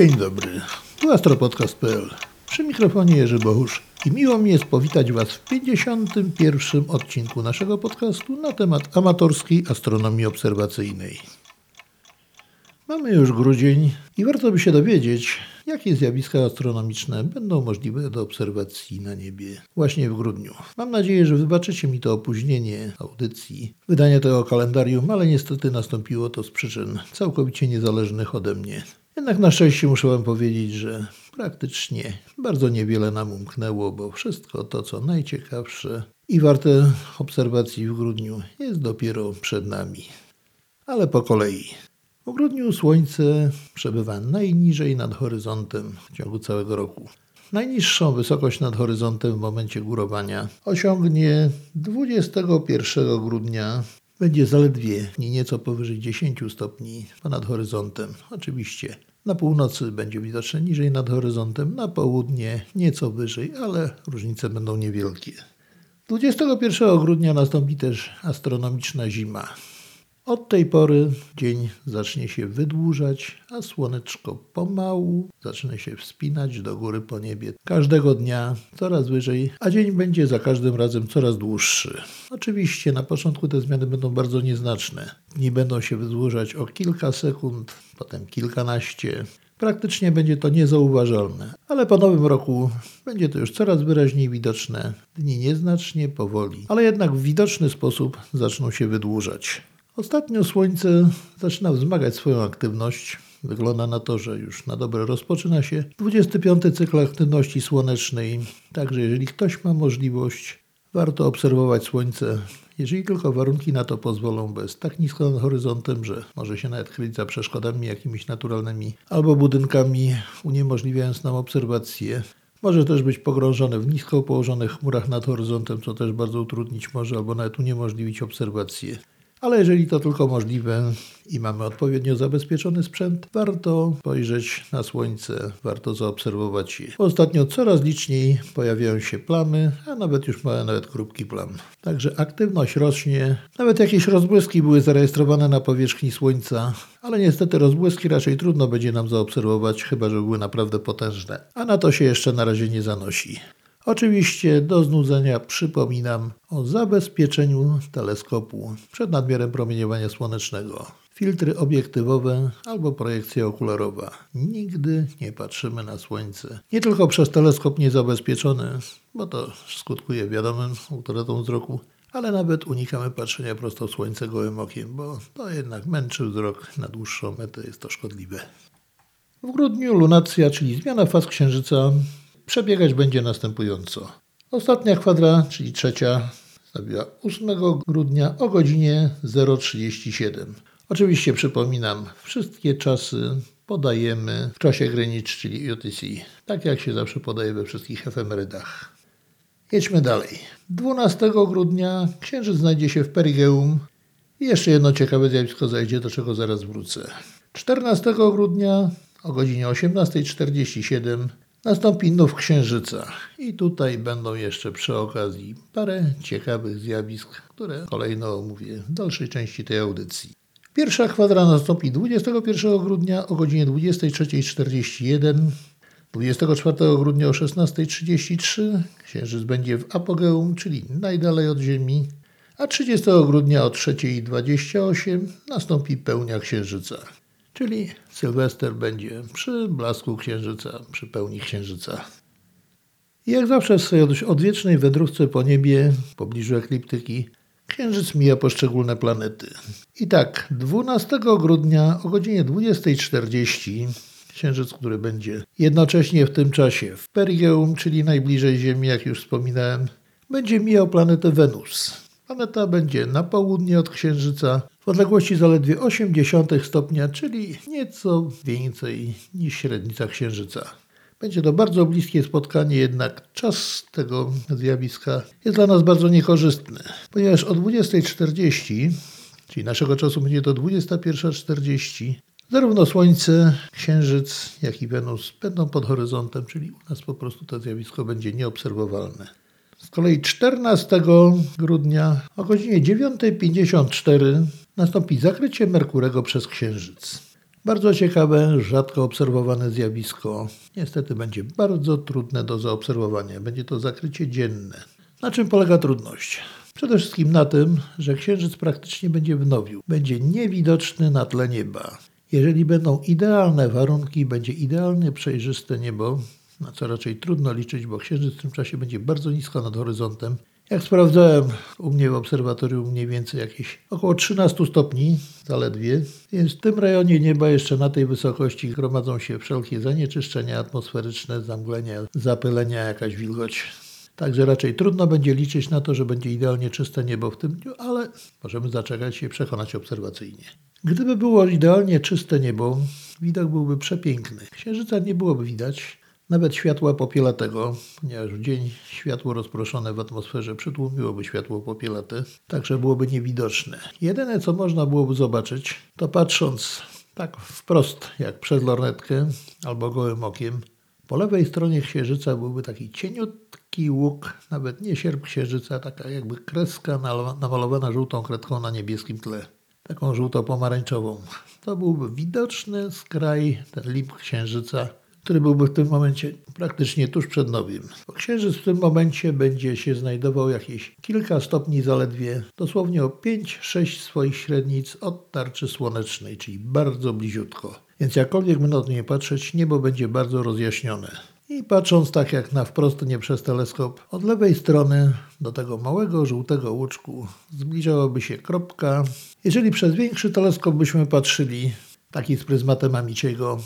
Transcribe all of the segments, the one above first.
Dzień dobry, tu astropodcast.pl. Przy mikrofonie Jerzy Bohusz i miło mi jest powitać Was w 51. odcinku naszego podcastu na temat amatorskiej astronomii obserwacyjnej. Mamy już grudzień i warto by się dowiedzieć, jakie zjawiska astronomiczne będą możliwe do obserwacji na niebie właśnie w grudniu. Mam nadzieję, że wybaczycie mi to opóźnienie audycji, wydanie tego kalendarium, ale niestety nastąpiło to z przyczyn całkowicie niezależnych ode mnie. Jednak na szczęście muszę Wam powiedzieć, że praktycznie bardzo niewiele nam umknęło, bo wszystko to, co najciekawsze i warte obserwacji w grudniu, jest dopiero przed nami. Ale po kolei. W grudniu Słońce przebywa najniżej nad horyzontem w ciągu całego roku. Najniższą wysokość nad horyzontem w momencie górowania osiągnie 21 grudnia. Będzie zaledwie nieco powyżej 10 stopni ponad horyzontem. Oczywiście na północy będzie widoczne niżej nad horyzontem, na południe nieco wyżej, ale różnice będą niewielkie. 21 grudnia nastąpi też astronomiczna zima. Od tej pory dzień zacznie się wydłużać, a słoneczko pomału zacznie się wspinać do góry po niebie. Każdego dnia coraz wyżej, a dzień będzie za każdym razem coraz dłuższy. Oczywiście na początku te zmiany będą bardzo nieznaczne. Dni będą się wydłużać o kilka sekund, potem kilkanaście. Praktycznie będzie to niezauważalne, ale po nowym roku będzie to już coraz wyraźniej widoczne. Dni nieznacznie, powoli, ale jednak w widoczny sposób zaczną się wydłużać. Ostatnio Słońce zaczyna wzmagać swoją aktywność. Wygląda na to, że już na dobre rozpoczyna się 25. cykl aktywności słonecznej. Także jeżeli ktoś ma możliwość, warto obserwować Słońce, jeżeli tylko warunki na to pozwolą, bo jest tak nisko nad horyzontem, że może się nawet kryć za przeszkodami jakimiś naturalnymi albo budynkami, uniemożliwiając nam obserwację. Może też być pogrążony w nisko położonych chmurach nad horyzontem, co też bardzo utrudnić może albo nawet uniemożliwić obserwację. Ale jeżeli to tylko możliwe i mamy odpowiednio zabezpieczony sprzęt, warto spojrzeć na Słońce, warto zaobserwować je. Ostatnio coraz liczniej pojawiają się plamy, a nawet już małe nawet krótki plam. Także aktywność rośnie, nawet jakieś rozbłyski były zarejestrowane na powierzchni Słońca, ale niestety rozbłyski raczej trudno będzie nam zaobserwować, chyba że były naprawdę potężne. A na to się jeszcze na razie nie zanosi. Oczywiście do znudzenia przypominam o zabezpieczeniu teleskopu przed nadmiarem promieniowania słonecznego. Filtry obiektywowe albo projekcja okularowa. Nigdy nie patrzymy na Słońce. Nie tylko przez teleskop niezabezpieczony, bo to skutkuje wiadomym utratą wzroku, ale nawet unikamy patrzenia prosto w Słońce gołym okiem, bo to jednak męczy wzrok na dłuższą metę, jest to szkodliwe. W grudniu lunacja, czyli zmiana faz Księżyca, przebiegać będzie następująco. Ostatnia kwadra, czyli trzecia, stawiła 8 grudnia o godzinie 0.37. Oczywiście przypominam, wszystkie czasy podajemy w czasie Greenwich, czyli UTC, tak jak się zawsze podaje we wszystkich efemerydach. Jedźmy dalej. 12 grudnia księżyc znajdzie się w Perigeum i jeszcze jedno ciekawe zjawisko zajdzie, do czego zaraz wrócę. 14 grudnia o godzinie 18.47 Nastąpi nów księżyca i tutaj będą jeszcze przy okazji parę ciekawych zjawisk, które kolejno omówię w dalszej części tej audycji. Pierwsza kwadra nastąpi 21 grudnia o godzinie 23.41, 24 grudnia o 16.33 księżyc będzie w apogeum, czyli najdalej od Ziemi, a 30 grudnia o 3.28 nastąpi pełnia księżyca czyli Sylwester będzie przy blasku księżyca, przy pełni księżyca. I jak zawsze w swojej odwiecznej wędrówce po niebie, w pobliżu ekliptyki, księżyc mija poszczególne planety. I tak, 12 grudnia o godzinie 20.40 księżyc, który będzie jednocześnie w tym czasie w Perigeum, czyli najbliżej Ziemi, jak już wspominałem, będzie mijał planetę Wenus. Planeta będzie na południe od Księżyca w odległości zaledwie 0,8 stopnia, czyli nieco więcej niż średnica Księżyca. Będzie to bardzo bliskie spotkanie, jednak czas tego zjawiska jest dla nas bardzo niekorzystny, ponieważ o 20.40, czyli naszego czasu będzie to 21.40, zarówno Słońce, Księżyc, jak i Wenus będą pod horyzontem, czyli u nas po prostu to zjawisko będzie nieobserwowalne. Z kolei 14 grudnia o godzinie 9.54 nastąpi zakrycie Merkurego przez Księżyc. Bardzo ciekawe, rzadko obserwowane zjawisko. Niestety będzie bardzo trudne do zaobserwowania. Będzie to zakrycie dzienne. Na czym polega trudność? Przede wszystkim na tym, że księżyc praktycznie będzie w nowiu. Będzie niewidoczny na tle nieba. Jeżeli będą idealne warunki, będzie idealnie przejrzyste niebo, na co raczej trudno liczyć, bo księżyc w tym czasie będzie bardzo nisko nad horyzontem. Jak sprawdzałem u mnie w obserwatorium mniej więcej jakieś około 13 stopni zaledwie, więc w tym rejonie nieba jeszcze na tej wysokości gromadzą się wszelkie zanieczyszczenia atmosferyczne, zamglenia, zapylenia, jakaś wilgoć. Także raczej trudno będzie liczyć na to, że będzie idealnie czyste niebo w tym dniu, ale możemy zaczekać się przekonać obserwacyjnie. Gdyby było idealnie czyste niebo, widok byłby przepiękny. Księżyca nie byłoby widać, nawet światła popielatego, ponieważ w dzień światło rozproszone w atmosferze przytłumiłoby światło popielate, także byłoby niewidoczne. Jedyne, co można byłoby zobaczyć, to patrząc tak wprost, jak przez lornetkę albo gołym okiem, po lewej stronie księżyca byłby taki cieniutki łuk, nawet nie sierp księżyca, taka jakby kreska namalowana żółtą kredką na niebieskim tle, taką żółto-pomarańczową. To byłby widoczny skraj, ten lip księżyca, który byłby w tym momencie praktycznie tuż przed nowym. Bo księżyc w tym momencie będzie się znajdował jakieś kilka stopni zaledwie, dosłownie o 5-6 swoich średnic od tarczy słonecznej, czyli bardzo bliziutko. Więc jakkolwiek będą na to nie patrzeć, niebo będzie bardzo rozjaśnione. I patrząc tak jak na wprost, nie przez teleskop, od lewej strony do tego małego żółtego łuczku zbliżałaby się kropka. Jeżeli przez większy teleskop byśmy patrzyli, taki z pryzmatem Amiciego,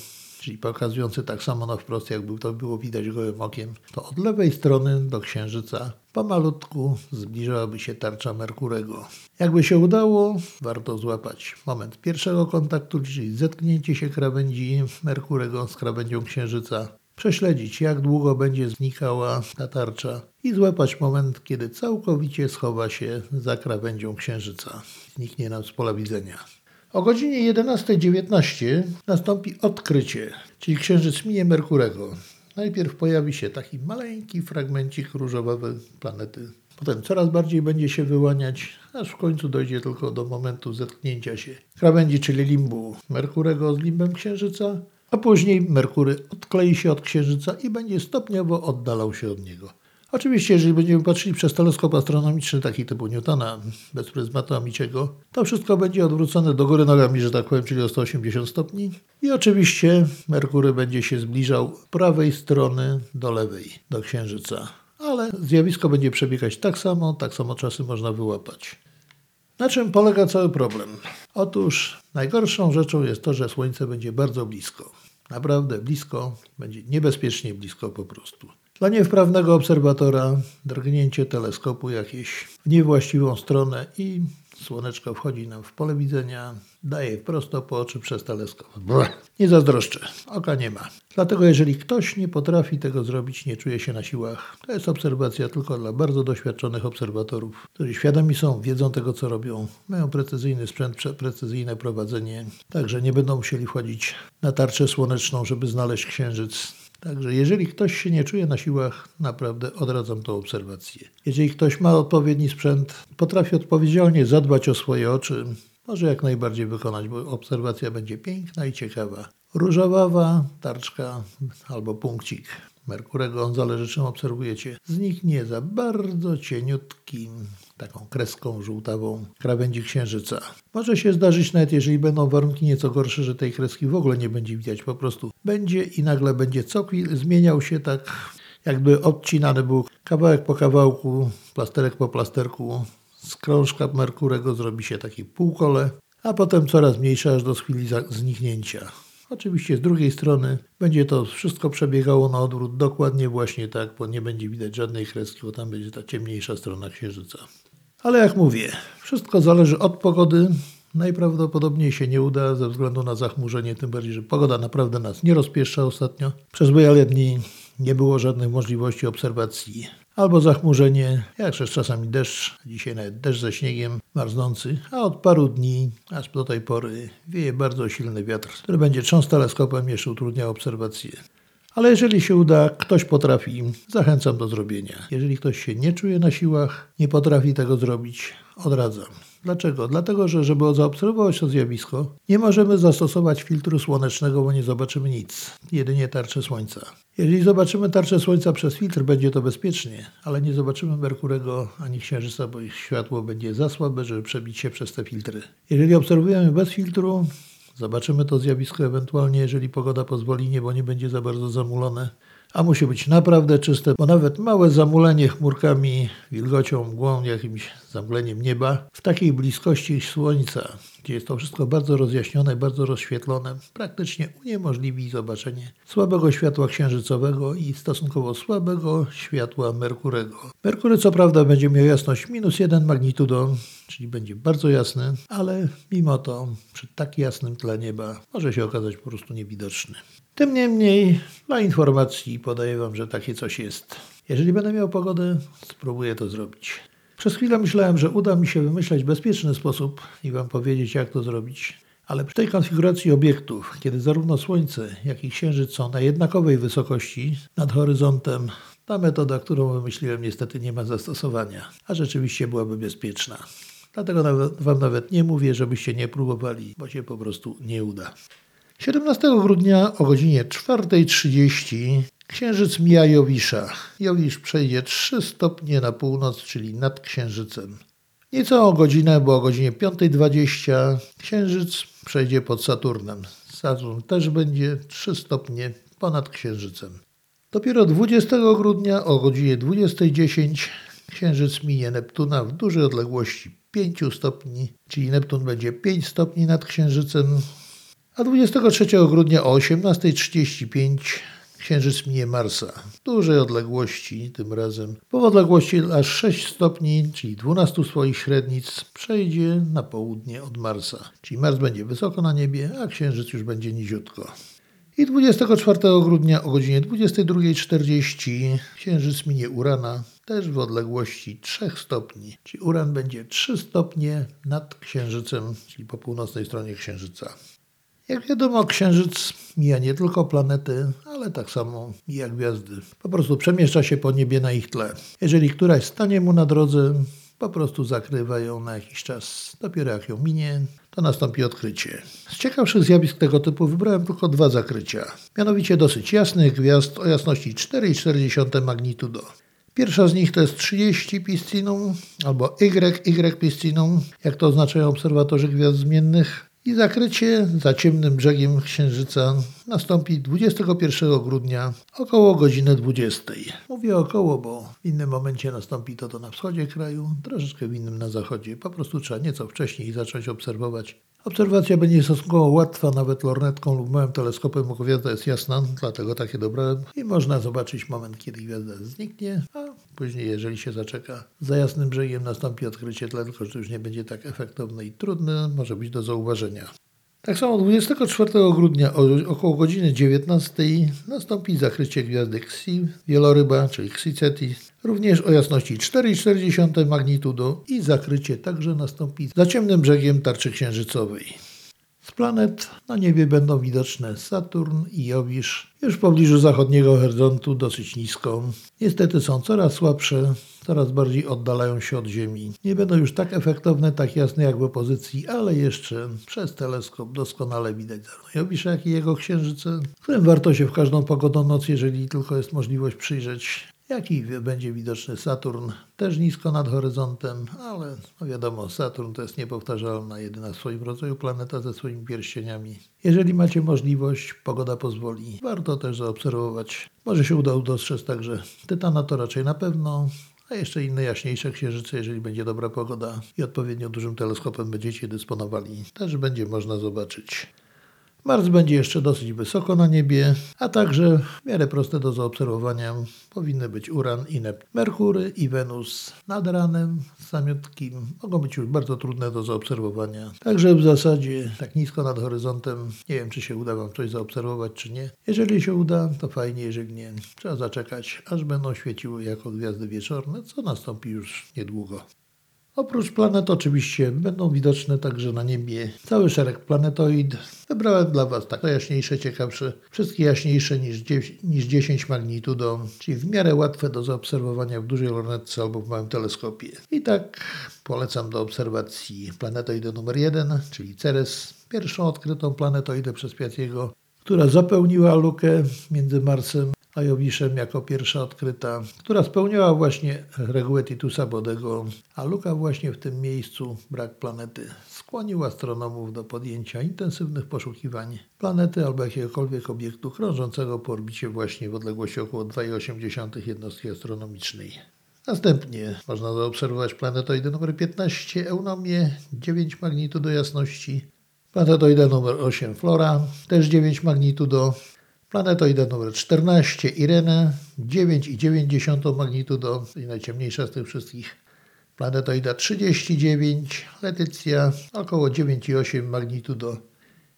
czyli pokazujący tak samo na wprost, jakby to było widać gołym okiem, to od lewej strony do Księżyca pomalutku zbliżałaby się tarcza Merkurego. Jakby się udało, warto złapać moment pierwszego kontaktu, czyli zetknięcie się krawędzi Merkurego z krawędzią Księżyca, prześledzić jak długo będzie znikała ta tarcza i złapać moment, kiedy całkowicie schowa się za krawędzią Księżyca. Zniknie nam z pola widzenia. O godzinie 11.19 nastąpi odkrycie, czyli księżyc minie Merkurego. Najpierw pojawi się taki maleńki fragmencik różowawy planety. Potem coraz bardziej będzie się wyłaniać, aż w końcu dojdzie tylko do momentu zetknięcia się krawędzi, czyli limbu Merkurego z limbem Księżyca, a później Merkury odklei się od Księżyca i będzie stopniowo oddalał się od niego. Oczywiście, jeżeli będziemy patrzyli przez teleskop astronomiczny, taki typu Newtona, bez pryzmatu Amiciego, to wszystko będzie odwrócone do góry nogami, że tak powiem, czyli o 180 stopni. I oczywiście Merkury będzie się zbliżał prawej strony do lewej, do Księżyca. Ale zjawisko będzie przebiegać tak samo, tak samo czasy można wyłapać. Na czym polega cały problem? Otóż najgorszą rzeczą jest to, że Słońce będzie bardzo blisko. Naprawdę blisko, będzie niebezpiecznie blisko po prostu. Dla niewprawnego obserwatora drgnięcie teleskopu jakieś w niewłaściwą stronę i słoneczko wchodzi nam w pole widzenia, daje prosto po oczy przez teleskop. Nie zazdroszczę, oka nie ma. Dlatego jeżeli ktoś nie potrafi tego zrobić, nie czuje się na siłach, to jest obserwacja tylko dla bardzo doświadczonych obserwatorów, którzy świadomi są, wiedzą tego co robią, mają precyzyjny sprzęt, precyzyjne prowadzenie, także nie będą musieli wchodzić na tarczę słoneczną, żeby znaleźć księżyc Także jeżeli ktoś się nie czuje na siłach, naprawdę odradzam tą obserwację. Jeżeli ktoś ma odpowiedni sprzęt, potrafi odpowiedzialnie zadbać o swoje oczy, może jak najbardziej wykonać, bo obserwacja będzie piękna i ciekawa. Różowawa tarczka albo punkcik Merkurego, zależy czym obserwujecie, zniknie za bardzo cieniutkim, taką kreską żółtawą krawędzi księżyca. Może się zdarzyć nawet, jeżeli będą warunki nieco gorsze, że tej kreski w ogóle nie będzie widać, po prostu będzie i nagle będzie cokli, zmieniał się tak, jakby odcinany był kawałek po kawałku, plasterek po plasterku, z krążka Merkurego zrobi się takie półkole, a potem coraz mniejsze aż do chwili zniknięcia. Oczywiście z drugiej strony będzie to wszystko przebiegało na odwrót dokładnie właśnie tak, bo nie będzie widać żadnej kreski, bo tam będzie ta ciemniejsza strona księżyca. Ale jak mówię, wszystko zależy od pogody. Najprawdopodobniej się nie uda ze względu na zachmurzenie, tym bardziej, że pogoda naprawdę nas nie rozpieszcza ostatnio. Przez wiele dni nie było żadnych możliwości obserwacji albo zachmurzenie, jak czasami deszcz, dzisiaj nawet deszcz ze śniegiem marznący, a od paru dni, aż do tej pory, wieje bardzo silny wiatr, który będzie trząsł teleskopem, jeszcze utrudniał obserwacje. Ale jeżeli się uda, ktoś potrafi, zachęcam do zrobienia. Jeżeli ktoś się nie czuje na siłach, nie potrafi tego zrobić, odradzam. Dlaczego? Dlatego, że żeby zaobserwować to zjawisko, nie możemy zastosować filtru słonecznego, bo nie zobaczymy nic, jedynie tarczę słońca. Jeżeli zobaczymy tarczę słońca przez filtr, będzie to bezpiecznie, ale nie zobaczymy Merkurego ani Księżyca, bo ich światło będzie za słabe, żeby przebić się przez te filtry. Jeżeli obserwujemy bez filtru, zobaczymy to zjawisko ewentualnie, jeżeli pogoda pozwoli, niebo nie będzie za bardzo zamulone a musi być naprawdę czyste, bo nawet małe zamulenie chmurkami, wilgocią, mgłą, jakimś zamgleniem nieba w takiej bliskości słońca, gdzie jest to wszystko bardzo rozjaśnione, bardzo rozświetlone, praktycznie uniemożliwi zobaczenie słabego światła księżycowego i stosunkowo słabego światła Merkurego. Merkury co prawda będzie miał jasność minus 1 magnitudo, czyli będzie bardzo jasny, ale mimo to przy tak jasnym tle nieba może się okazać po prostu niewidoczny. Tym niemniej, dla informacji podaję Wam, że takie coś jest. Jeżeli będę miał pogodę, spróbuję to zrobić. Przez chwilę myślałem, że uda mi się wymyśleć bezpieczny sposób i Wam powiedzieć, jak to zrobić. Ale przy tej konfiguracji obiektów, kiedy zarówno Słońce, jak i Księżyc są na jednakowej wysokości nad horyzontem, ta metoda, którą wymyśliłem, niestety nie ma zastosowania, a rzeczywiście byłaby bezpieczna. Dlatego nawet, Wam nawet nie mówię, żebyście nie próbowali, bo się po prostu nie uda. 17 grudnia o godzinie 4.30 księżyc mija Jowisza. Jowisz przejdzie 3 stopnie na północ, czyli nad księżycem. Nieco o godzinę, bo o godzinie 5.20 księżyc przejdzie pod Saturnem. Saturn też będzie 3 stopnie ponad księżycem. Dopiero 20 grudnia o godzinie 20.10 księżyc minie Neptuna w dużej odległości 5 stopni, czyli Neptun będzie 5 stopni nad księżycem, a 23 grudnia o 18.35 Księżyc minie Marsa w dużej odległości tym razem. Po odległości aż 6 stopni, czyli 12 swoich średnic, przejdzie na południe od Marsa. Czyli Mars będzie wysoko na niebie, a Księżyc już będzie niziutko. I 24 grudnia o godzinie 22.40 Księżyc minie Urana, też w odległości 3 stopni. Czyli Uran będzie 3 stopnie nad Księżycem, czyli po północnej stronie Księżyca. Jak wiadomo, Księżyc mija nie tylko planety, ale tak samo mija gwiazdy. Po prostu przemieszcza się po niebie na ich tle. Jeżeli któraś stanie mu na drodze, po prostu zakrywa ją na jakiś czas. Dopiero jak ją minie, to nastąpi odkrycie. Z ciekawszych zjawisk tego typu wybrałem tylko dwa zakrycia. Mianowicie dosyć jasnych gwiazd o jasności 4,4 magnitudo. Pierwsza z nich to jest 30 Piscinum albo YY Piscinum, jak to oznaczają obserwatorzy gwiazd zmiennych. I zakrycie za ciemnym brzegiem Księżyca nastąpi 21 grudnia około godziny 20. Mówię około, bo w innym momencie nastąpi to, to na wschodzie kraju, troszeczkę w innym na zachodzie. Po prostu trzeba nieco wcześniej zacząć obserwować Obserwacja będzie stosunkowo łatwa, nawet lornetką lub małym teleskopem, bo gwiazda jest jasna, dlatego takie dobrałem. I można zobaczyć moment, kiedy gwiazda zniknie, a później, jeżeli się zaczeka, za jasnym brzegiem nastąpi odkrycie tle, tylko że już nie będzie tak efektowne i trudne, może być do zauważenia. Tak samo 24 grudnia około godziny 19 nastąpi zakrycie gwiazdy Xi wieloryba, czyli Xi Cetis, również o jasności 4,4 magnitudo i zakrycie także nastąpi za ciemnym brzegiem tarczy księżycowej. Z planet na niebie będą widoczne Saturn i Jowisz, już w pobliżu zachodniego horyzontu dosyć nisko. Niestety są coraz słabsze, coraz bardziej oddalają się od Ziemi. Nie będą już tak efektowne, tak jasne jak w opozycji, ale jeszcze przez teleskop doskonale widać zarówno Jowisza, jak i jego księżyce, którym warto się w każdą pogodną noc, jeżeli tylko jest możliwość przyjrzeć. Jaki będzie widoczny Saturn, też nisko nad horyzontem, ale no wiadomo, Saturn to jest niepowtarzalna, jedyna w swoim rodzaju planeta ze swoimi pierścieniami. Jeżeli macie możliwość, pogoda pozwoli, warto też zaobserwować. Może się uda dostrzec także Tytana, to raczej na pewno, a jeszcze inne jaśniejsze księżyce, jeżeli będzie dobra pogoda i odpowiednio dużym teleskopem będziecie dysponowali, też będzie można zobaczyć. Mars będzie jeszcze dosyć wysoko na niebie, a także w miarę proste do zaobserwowania powinny być Uran i Neptun. Merkury i Wenus nad ranem samiutkim mogą być już bardzo trudne do zaobserwowania. Także w zasadzie tak nisko nad horyzontem nie wiem, czy się uda Wam coś zaobserwować, czy nie. Jeżeli się uda, to fajnie, jeżeli nie, trzeba zaczekać, aż będą świeciły jako gwiazdy wieczorne, co nastąpi już niedługo. Oprócz planet oczywiście będą widoczne także na niebie cały szereg planetoid. Wybrałem dla Was tak jaśniejsze, ciekawsze, wszystkie jaśniejsze niż, 10, niż 10 magnitudo, czyli w miarę łatwe do zaobserwowania w dużej lornetce albo w małym teleskopie. I tak polecam do obserwacji planetoidę numer 1, czyli Ceres, pierwszą odkrytą planetoidę przez Piatiego, która zapełniła lukę między Marsem a Jowiszem jako pierwsza odkryta, która spełniała właśnie regułę Titusa Bodego, a luka właśnie w tym miejscu, brak planety, skłonił astronomów do podjęcia intensywnych poszukiwań planety albo jakiegokolwiek obiektu krążącego po orbicie właśnie w odległości około 2,8 jednostki astronomicznej. Następnie można zaobserwować planetoidę numer 15 Eunomię, 9 magnitudo jasności, planetoidę numer 8 Flora, też 9 magnitudo, planetoida numer 14 Irene, 9,9 magnitudo, czyli najciemniejsza z tych wszystkich. Planetoida 39 Letycja, około 9,8 magnitudo.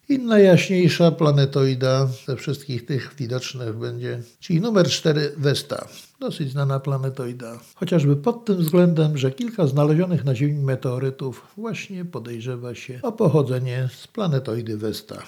Inna jaśniejsza planetoida ze wszystkich tych widocznych będzie, czyli numer 4 Vesta. Dosyć znana planetoida. Chociażby pod tym względem, że kilka znalezionych na Ziemi meteorytów właśnie podejrzewa się o pochodzenie z planetoidy Vesta.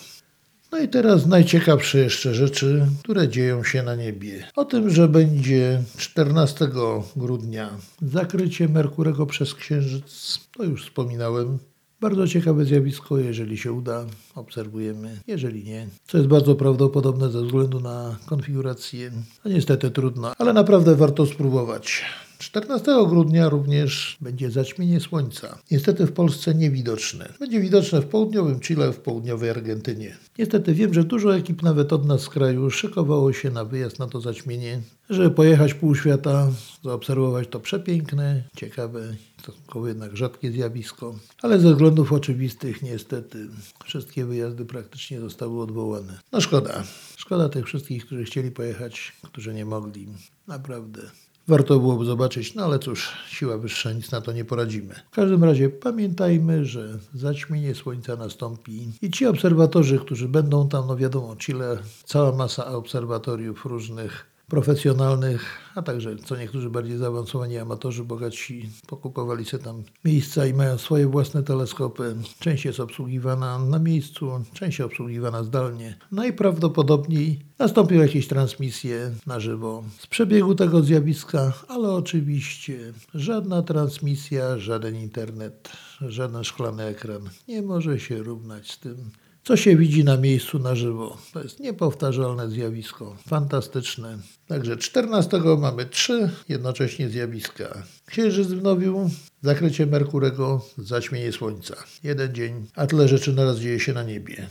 No i teraz najciekawsze jeszcze rzeczy, które dzieją się na niebie. O tym, że będzie 14 grudnia zakrycie Merkurego przez Księżyc, to już wspominałem. Bardzo ciekawe zjawisko, jeżeli się uda, obserwujemy, jeżeli nie, co jest bardzo prawdopodobne ze względu na konfigurację. No niestety trudno, ale naprawdę warto spróbować. 14 grudnia również będzie zaćmienie słońca. Niestety w Polsce niewidoczne. Będzie widoczne w południowym Chile, w południowej Argentynie. Niestety wiem, że dużo ekip nawet od nas z kraju szykowało się na wyjazd na to zaćmienie, żeby pojechać pół świata, zaobserwować to przepiękne, ciekawe, stosunkowo jednak rzadkie zjawisko. Ale ze względów oczywistych niestety wszystkie wyjazdy praktycznie zostały odwołane. No szkoda. Szkoda tych wszystkich, którzy chcieli pojechać, którzy nie mogli. Naprawdę. Warto byłoby zobaczyć, no ale cóż, siła wyższa, nic na to nie poradzimy. W każdym razie pamiętajmy, że zaćmienie słońca nastąpi i ci obserwatorzy, którzy będą tam, no wiadomo, Chile, cała masa obserwatoriów różnych, profesjonalnych, a także co niektórzy bardziej zaawansowani amatorzy, bogaci pokupowali sobie tam miejsca i mają swoje własne teleskopy. Część jest obsługiwana na miejscu, część obsługiwana zdalnie. Najprawdopodobniej nastąpią jakieś transmisje na żywo z przebiegu tego zjawiska, ale oczywiście żadna transmisja, żaden internet, żaden szklany ekran nie może się równać z tym, co się widzi na miejscu na żywo. To jest niepowtarzalne zjawisko, fantastyczne. Także 14 mamy trzy jednocześnie zjawiska. Księżyc wnowił, zakrycie Merkurego, zaćmienie Słońca. Jeden dzień, a tyle rzeczy naraz dzieje się na niebie.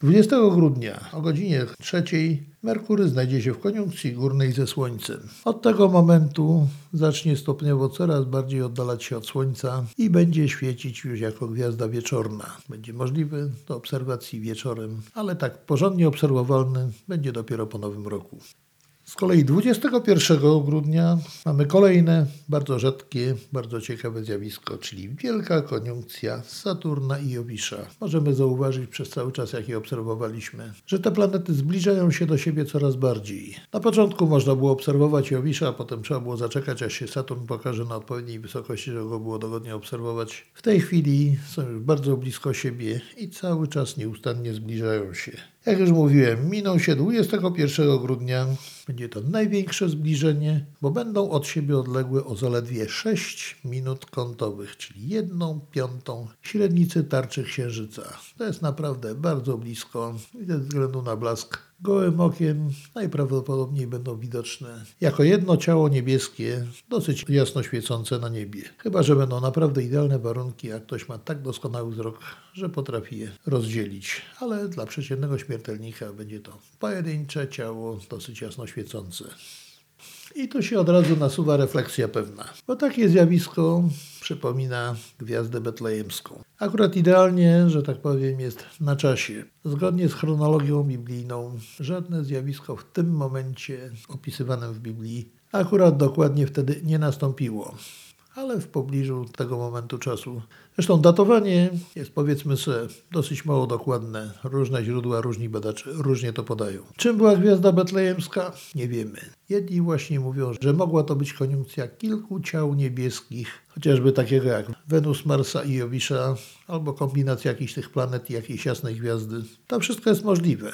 20 grudnia o godzinie 3 Merkury znajdzie się w koniunkcji górnej ze Słońcem. Od tego momentu zacznie stopniowo coraz bardziej oddalać się od Słońca i będzie świecić już jako gwiazda wieczorna. Będzie możliwy do obserwacji wieczorem, ale tak porządnie obserwowalny będzie dopiero po nowym roku. Z kolei 21 grudnia mamy kolejne, bardzo rzadkie, bardzo ciekawe zjawisko, czyli wielka koniunkcja Saturna i Jowisza. Możemy zauważyć przez cały czas, jak je obserwowaliśmy, że te planety zbliżają się do siebie coraz bardziej. Na początku można było obserwować Jowisza, a potem trzeba było zaczekać, aż się Saturn pokaże na odpowiedniej wysokości, żeby go było dogodnie obserwować. W tej chwili są już bardzo blisko siebie i cały czas nieustannie zbliżają się. Jak już mówiłem, minął się 21 grudnia. Będzie to największe zbliżenie, bo będą od siebie odległe o zaledwie 6 minut kątowych, czyli jedną piątą średnicy tarczy Księżyca. To jest naprawdę bardzo blisko i ze względu na blask gołym okiem najprawdopodobniej będą widoczne jako jedno ciało niebieskie, dosyć jasno świecące na niebie. Chyba, że będą naprawdę idealne warunki, a ktoś ma tak doskonały wzrok, że potrafi je rozdzielić. Ale dla przeciętnego śmiertelnika będzie to pojedyncze ciało, dosyć jasno świecące. I tu się od razu nasuwa refleksja pewna, bo takie zjawisko przypomina gwiazdę betlejemską. Akurat idealnie, że tak powiem, jest na czasie. Zgodnie z chronologią biblijną, żadne zjawisko w tym momencie opisywanym w Biblii akurat dokładnie wtedy nie nastąpiło. ale w pobliżu tego momentu czasu. Zresztą datowanie jest powiedzmy sobie dosyć mało dokładne. Różne źródła, różni badacze różnie to podają. Czym była gwiazda betlejemska? Nie wiemy. Jedni właśnie mówią, że mogła to być koniunkcja kilku ciał niebieskich, chociażby takiego jak Wenus, Marsa i Jowisza, albo kombinacja jakichś tych planet i jakiejś jasnej gwiazdy. To wszystko jest możliwe.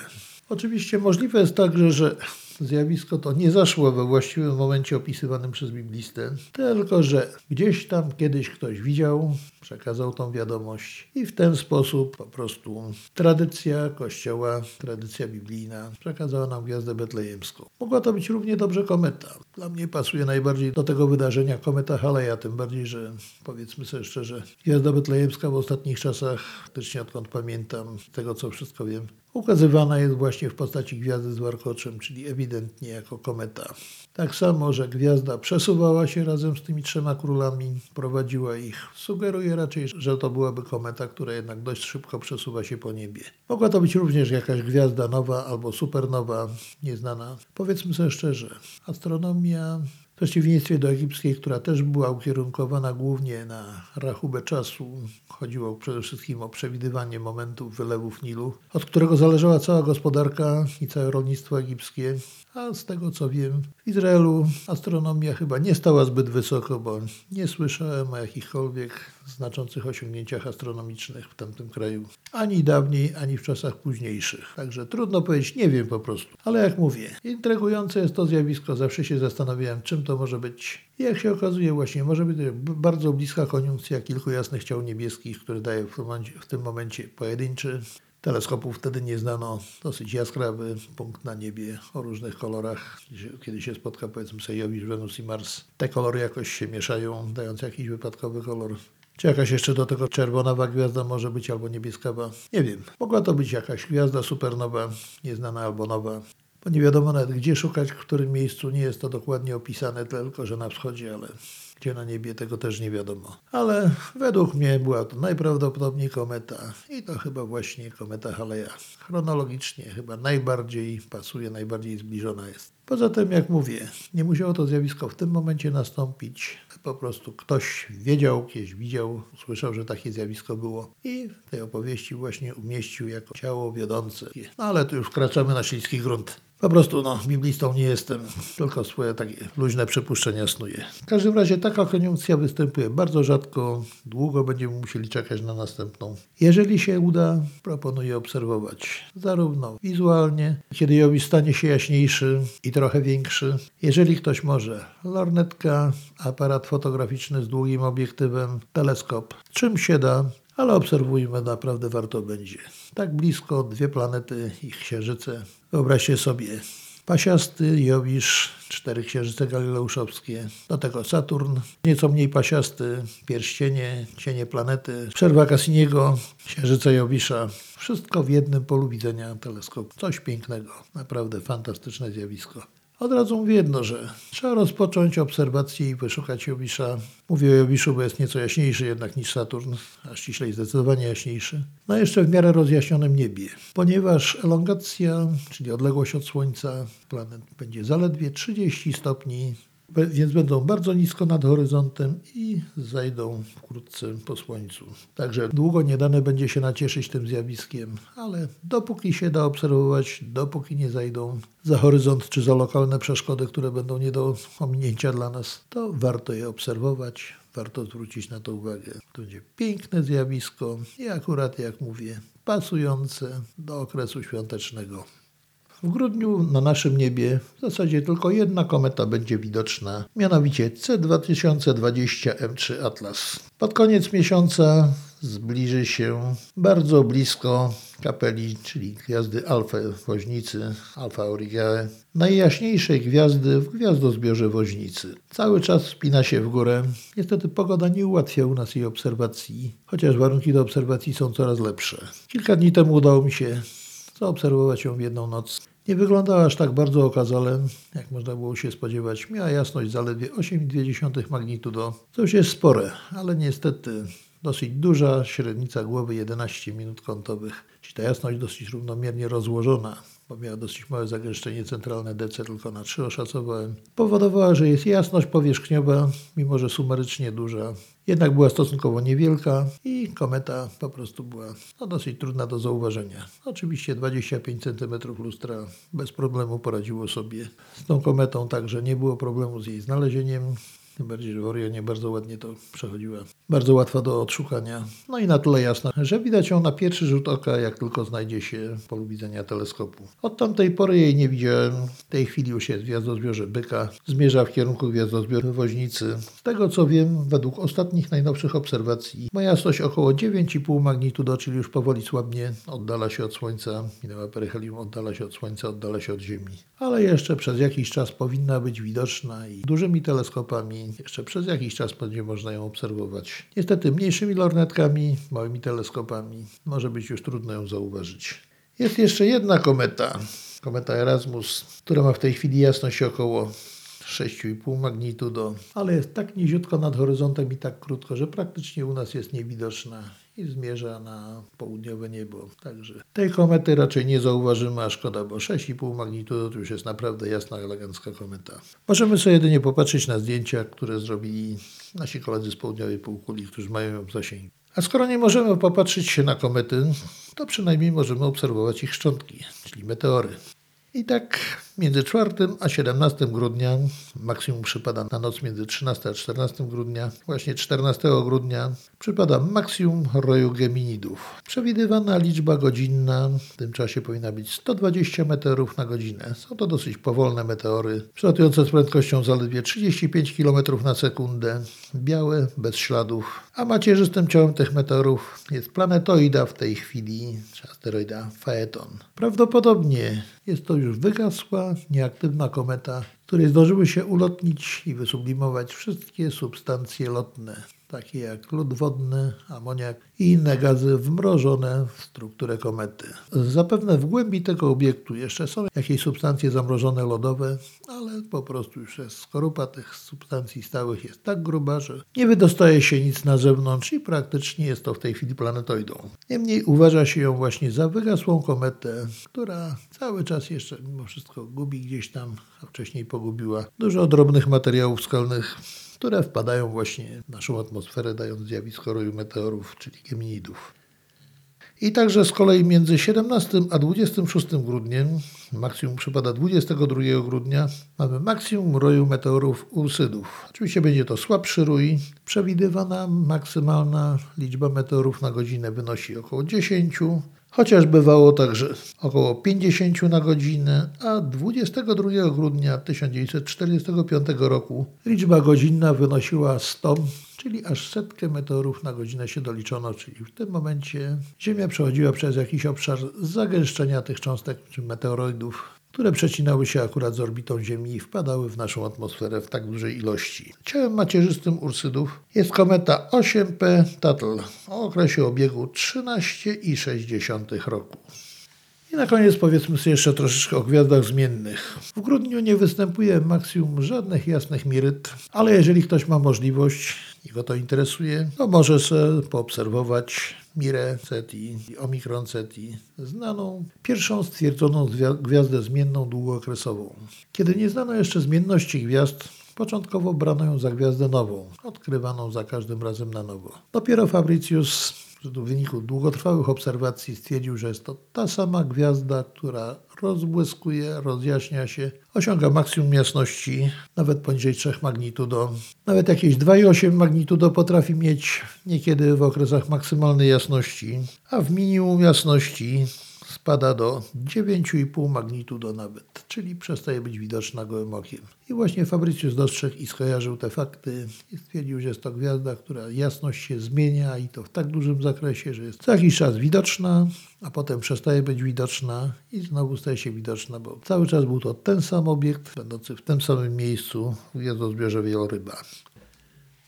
Oczywiście możliwe jest także, że zjawisko to nie zaszło we właściwym momencie opisywanym przez biblistę, tylko że gdzieś tam kiedyś ktoś widział, przekazał tą wiadomość i w ten sposób po prostu tradycja Kościoła, tradycja biblijna przekazała nam gwiazdę betlejemską. Mogła to być równie dobrze kometa. Dla mnie pasuje najbardziej do tego wydarzenia kometa Haleja, tym bardziej, że powiedzmy sobie szczerze, gwiazda betlejemska w ostatnich czasach, faktycznie odkąd pamiętam, z tego co wszystko wiem, ukazywana jest właśnie w postaci gwiazdy z warkoczem, czyli ewidentnie jako kometa. Tak samo, że gwiazda przesuwała się razem z tymi trzema królami, prowadziła ich. Sugeruje raczej, że to byłaby kometa, która jednak dość szybko przesuwa się po niebie. Mogła to być również jakaś gwiazda nowa albo supernowa, nieznana. Powiedzmy sobie szczerze, astronomia przeciwieństwie do egipskiej, która też była ukierunkowana głównie na rachubę czasu, chodziło przede wszystkim o przewidywanie momentów wylewów Nilu, od którego zależała cała gospodarka i całe rolnictwo egipskie. A z tego co wiem, w Izraelu astronomia chyba nie stała zbyt wysoko, bo nie słyszałem o jakichkolwiek znaczących osiągnięciach astronomicznych w tamtym kraju. Ani dawniej, ani w czasach późniejszych. Także trudno powiedzieć, nie wiem po prostu. Ale jak mówię, intrygujące jest to zjawisko. Zawsze się zastanawiałem, czym to może być. I jak się okazuje, właśnie może być bardzo bliska koniunkcja kilku jasnych ciał niebieskich, które daje w tym momencie, pojedynczy Teleskopów wtedy nie znano. Dosyć jaskrawy punkt na niebie o różnych kolorach. Kiedy się spotka powiedzmy sobie Jowisz, Wenus i Mars, te kolory jakoś się mieszają, dając jakiś wypadkowy kolor. Czy jakaś jeszcze do tego czerwonawa gwiazda może być albo niebieskawa? Nie wiem. Mogła to być jakaś gwiazda supernowa, nieznana albo nowa. Bo nie wiadomo nawet gdzie szukać, w którym miejscu. Nie jest to dokładnie opisane, tylko że na wschodzie, ale gdzie na niebie, tego też nie wiadomo. Ale według mnie była to najprawdopodobniej kometa i to chyba właśnie kometa Haleja. Chronologicznie chyba najbardziej pasuje, najbardziej zbliżona jest. Poza tym, jak mówię, nie musiało to zjawisko w tym momencie nastąpić. Po prostu ktoś wiedział, kiedyś widział, słyszał, że takie zjawisko było i w tej opowieści właśnie umieścił jako ciało wiodące. No ale tu już wkraczamy na śliski grunt. Po prostu, no, biblistą nie jestem, tylko swoje takie luźne przypuszczenia snuję. W każdym razie taka koniunkcja występuje bardzo rzadko, długo będziemy musieli czekać na następną. Jeżeli się uda, proponuję obserwować zarówno wizualnie, kiedy Jowi stanie się jaśniejszy i trochę większy. Jeżeli ktoś może, lornetka, aparat fotograficzny z długim obiektywem, teleskop, czym się da, ale obserwujmy, naprawdę warto będzie. Tak blisko, dwie planety i księżyce. Wyobraźcie sobie, pasiasty, Jowisz, cztery księżyce galileuszowskie, do tego Saturn, nieco mniej pasiasty, pierścienie, cienie planety, przerwa Cassiniego, księżyce Jowisza. Wszystko w jednym polu widzenia teleskopu. Coś pięknego, naprawdę fantastyczne zjawisko. Od razu mówię jedno, że trzeba rozpocząć obserwację i wyszukać Jowisza. Mówię o Jowiszu, bo jest nieco jaśniejszy jednak niż Saturn, a ściślej zdecydowanie jaśniejszy. No jeszcze w miarę rozjaśnionym niebie, ponieważ elongacja, czyli odległość od Słońca planet będzie zaledwie 30 stopni więc będą bardzo nisko nad horyzontem i zajdą wkrótce po słońcu. Także długo nie dane będzie się nacieszyć tym zjawiskiem, ale dopóki się da obserwować, dopóki nie zajdą za horyzont czy za lokalne przeszkody, które będą nie do ominięcia dla nas, to warto je obserwować, warto zwrócić na to uwagę. To będzie piękne zjawisko i akurat, jak mówię, pasujące do okresu świątecznego. W grudniu na naszym niebie w zasadzie tylko jedna kometa będzie widoczna, mianowicie C2020 M3 Atlas. Pod koniec miesiąca zbliży się bardzo blisko kapeli, czyli gwiazdy Alfa Woźnicy, Alfa Aurigae, najjaśniejszej gwiazdy w gwiazdozbiorze Woźnicy. Cały czas spina się w górę. Niestety pogoda nie ułatwia u nas jej obserwacji, chociaż warunki do obserwacji są coraz lepsze. Kilka dni temu udało mi się zaobserwować ją w jedną noc. Nie wyglądała aż tak bardzo okazale, jak można było się spodziewać. Miała jasność zaledwie 8,2 magnitudo, co już jest spore, ale niestety dosyć duża, średnica głowy 11 minut kątowych, czyli ta jasność dosyć równomiernie rozłożona. bo miała dosyć małe zagęszczenie centralne DC, tylko na 3 oszacowałem, powodowała, że jest jasność powierzchniowa, mimo że sumarycznie duża, jednak była stosunkowo niewielka i kometa po prostu była no, dosyć trudna do zauważenia. Oczywiście 25 cm lustra bez problemu poradziło sobie z tą kometą, także nie było problemu z jej znalezieniem. Tym bardziej, że w Orionie bardzo ładnie to przechodziła. Bardzo łatwa do odszukania. No i na tyle jasna, że widać ją na pierwszy rzut oka, jak tylko znajdzie się w polu widzenia teleskopu. Od tamtej pory jej nie widziałem. W tej chwili już jest w gwiazdozbiorze Byka. Zmierza w kierunku gwiazdozbioru Woźnicy. Z tego co wiem, według ostatnich, najnowszych obserwacji, ma jasność około 9,5 magnitudo, czyli już powoli słabnie, oddala się od Słońca. Minęła peryhelium, oddala się od Słońca, oddala się od Ziemi. Ale jeszcze przez jakiś czas powinna być widoczna i dużymi teleskopami jeszcze przez jakiś czas będzie można ją obserwować. Niestety mniejszymi lornetkami, małymi teleskopami może być już trudno ją zauważyć. Jest jeszcze jedna kometa, kometa Erasmus, która ma w tej chwili jasność około 6,5 magnitudo, ale jest tak niziutko nad horyzontem i tak krótko, że praktycznie u nas jest niewidoczna i zmierza na południowe niebo. Także tej komety raczej nie zauważymy, a szkoda, bo 6,5 magnitudo to już jest naprawdę jasna, elegancka kometa. Możemy sobie jedynie popatrzeć na zdjęcia, które zrobili nasi koledzy z południowej półkuli, którzy mają ją w zasięgu. A skoro nie możemy popatrzeć się na komety, to przynajmniej możemy obserwować ich szczątki, czyli meteory. I tak między 4 a 17 grudnia, maksimum przypada na noc między 13 a 14 grudnia, właśnie 14 grudnia przypada maksimum roju geminidów. Przewidywana liczba godzinna w tym czasie powinna być 120 meteorów na godzinę. Są to dosyć powolne meteory, przelatujące z prędkością zaledwie 35 km na sekundę, białe, bez śladów, a macierzystym ciałem tych meteorów jest planetoida w tej chwili, czy asteroida Phaeton. Prawdopodobnie jest to już wygasła, nieaktywna kometa, której zdążyły się ulotnić i wysublimować wszystkie substancje lotne takie jak lód wodny, amoniak i inne gazy wmrożone w strukturę komety. Zapewne w głębi tego obiektu jeszcze są jakieś substancje zamrożone lodowe, ale po prostu już skorupa tych substancji stałych jest tak gruba, że nie wydostaje się nic na zewnątrz i praktycznie jest to w tej chwili planetoidą. Niemniej uważa się ją właśnie za wygasłą kometę, która cały czas jeszcze mimo wszystko gubi gdzieś tam, a wcześniej pogubiła dużo drobnych materiałów skalnych które wpadają właśnie w naszą atmosferę, dając zjawisko roju meteorów, czyli geminidów. I także z kolei między 17 a 26 grudniem, maksimum przypada 22 grudnia, mamy maksimum roju meteorów Ursydów. Oczywiście będzie to słabszy rój. Przewidywana maksymalna liczba meteorów na godzinę wynosi około 10, chociaż bywało także około 50 na godzinę, a 22 grudnia 1945 roku liczba godzinna wynosiła 100, czyli aż setkę meteorów na godzinę się doliczono, czyli w tym momencie Ziemia przechodziła przez jakiś obszar zagęszczenia tych cząstek czy meteoroidów które przecinały się akurat z orbitą Ziemi i wpadały w naszą atmosferę w tak dużej ilości. Ciałem macierzystym Ursydów jest kometa 8P Tuttle o okresie obiegu 13,6 roku. I na koniec powiedzmy sobie jeszcze troszeczkę o gwiazdach zmiennych. W grudniu nie występuje maksimum żadnych jasnych miryt, ale jeżeli ktoś ma możliwość i go to interesuje, to może sobie poobserwować Mirę Ceti Omikron Ceti, znaną pierwszą stwierdzoną gwiazdę zmienną długookresową. Kiedy nie znano jeszcze zmienności gwiazd, początkowo brano ją za gwiazdę nową, odkrywaną za każdym razem na nowo. Dopiero Fabricius w wyniku długotrwałych obserwacji stwierdził, że jest to ta sama gwiazda, która rozbłyskuje, rozjaśnia się, osiąga maksimum jasności, nawet poniżej 3 magnitudo. Nawet jakieś 2,8 magnitudo potrafi mieć niekiedy w okresach maksymalnej jasności, a w minimum jasności spada do 9,5 magnitudo nawet, czyli przestaje być widoczna gołym okiem. I właśnie Fabrycius dostrzegł i skojarzył te fakty i stwierdził, że jest to gwiazda, która jasność się zmienia i to w tak dużym zakresie, że jest co jakiś czas widoczna, a potem przestaje być widoczna i znowu staje się widoczna, bo cały czas był to ten sam obiekt, będący w tym samym miejscu w gwiazdozbiorze Wieloryba.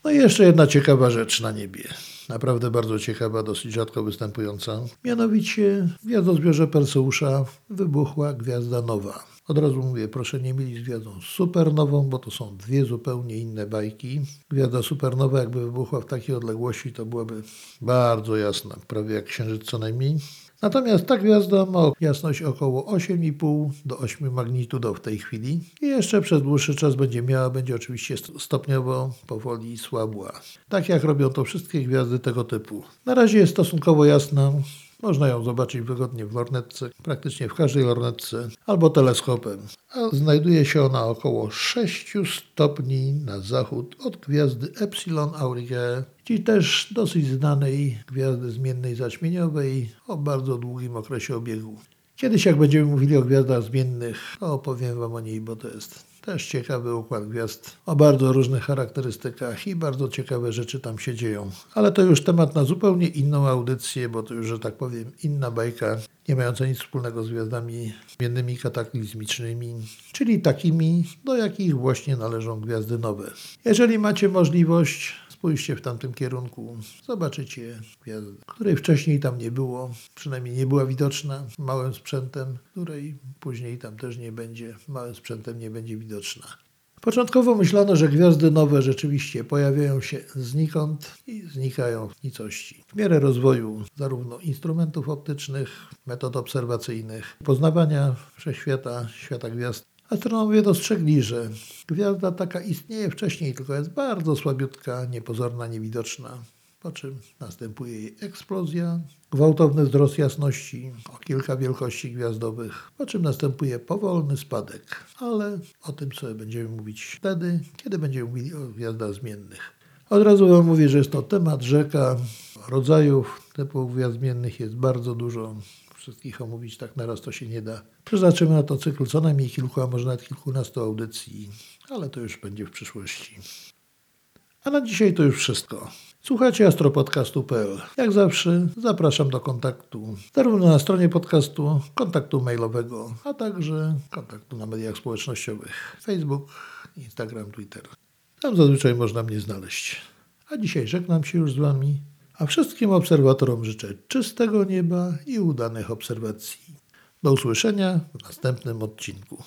No i jeszcze jedna ciekawa rzecz na niebie. Naprawdę bardzo ciekawa, dosyć rzadko występująca. Mianowicie w gwiazdozbiorze Perseusza wybuchła gwiazda nowa. Od razu mówię, proszę nie mylić z gwiazdą supernową, bo to są dwie zupełnie inne bajki. Gwiazda supernowa jakby wybuchła w takiej odległości, to byłaby bardzo jasna, prawie jak księżyc co najmniej. Natomiast ta gwiazda ma jasność około 8,5 do 8 magnitudo w tej chwili i jeszcze przez dłuższy czas będzie miała, będzie oczywiście stopniowo, powoli słabła. Tak jak robią to wszystkie gwiazdy tego typu. Na razie jest stosunkowo jasna, można ją zobaczyć wygodnie w lornetce, praktycznie w każdej lornetce, albo teleskopem. A znajduje się ona około 6 stopni na zachód od gwiazdy Epsilon Aurigae, czyli też dosyć znanej gwiazdy zmiennej zaćmieniowej o bardzo długim okresie obiegu. Kiedyś jak będziemy mówili o gwiazdach zmiennych, opowiem Wam o niej, bo to jest też ciekawy układ gwiazd o bardzo różnych charakterystykach i bardzo ciekawe rzeczy tam się dzieją. Ale to już temat na zupełnie inną audycję, bo to już, że tak powiem, inna bajka, nie mająca nic wspólnego z gwiazdami zmiennymi kataklizmicznymi, czyli takimi, do jakich właśnie należą gwiazdy nowe. Jeżeli macie możliwość Spójrzcie w tamtym kierunku, zobaczycie gwiazdę, której wcześniej tam nie było, przynajmniej nie była widoczna małym sprzętem, której później tam też nie będzie, małym sprzętem nie będzie widoczna. Początkowo myślano, że gwiazdy nowe rzeczywiście pojawiają się znikąd i znikają w nicości. W miarę rozwoju zarówno instrumentów optycznych, metod obserwacyjnych, poznawania wszechświata, świata gwiazd, Astronomowie dostrzegli, że gwiazda taka istnieje wcześniej, tylko jest bardzo słabiutka, niepozorna, niewidoczna. Po czym następuje jej eksplozja, gwałtowny wzrost jasności o kilka wielkości gwiazdowych, po czym następuje powolny spadek. Ale o tym sobie będziemy mówić wtedy, kiedy będziemy mówili o gwiazdach zmiennych. Od razu Wam mówię, że jest to temat rzeka. Rodzajów typów gwiazd zmiennych jest bardzo dużo wszystkich omówić tak naraz to się nie da. Przeznaczymy na to cykl co najmniej kilku, a może nawet kilkunastu audycji, ale to już będzie w przyszłości. A na dzisiaj to już wszystko. Słuchajcie astropodcastu.pl. Jak zawsze zapraszam do kontaktu zarówno na stronie podcastu, kontaktu mailowego, a także kontaktu na mediach społecznościowych Facebook, Instagram, Twitter. Tam zazwyczaj można mnie znaleźć. A dzisiaj żegnam się już z Wami a wszystkim obserwatorom życzę czystego nieba i udanych obserwacji. Do usłyszenia w następnym odcinku.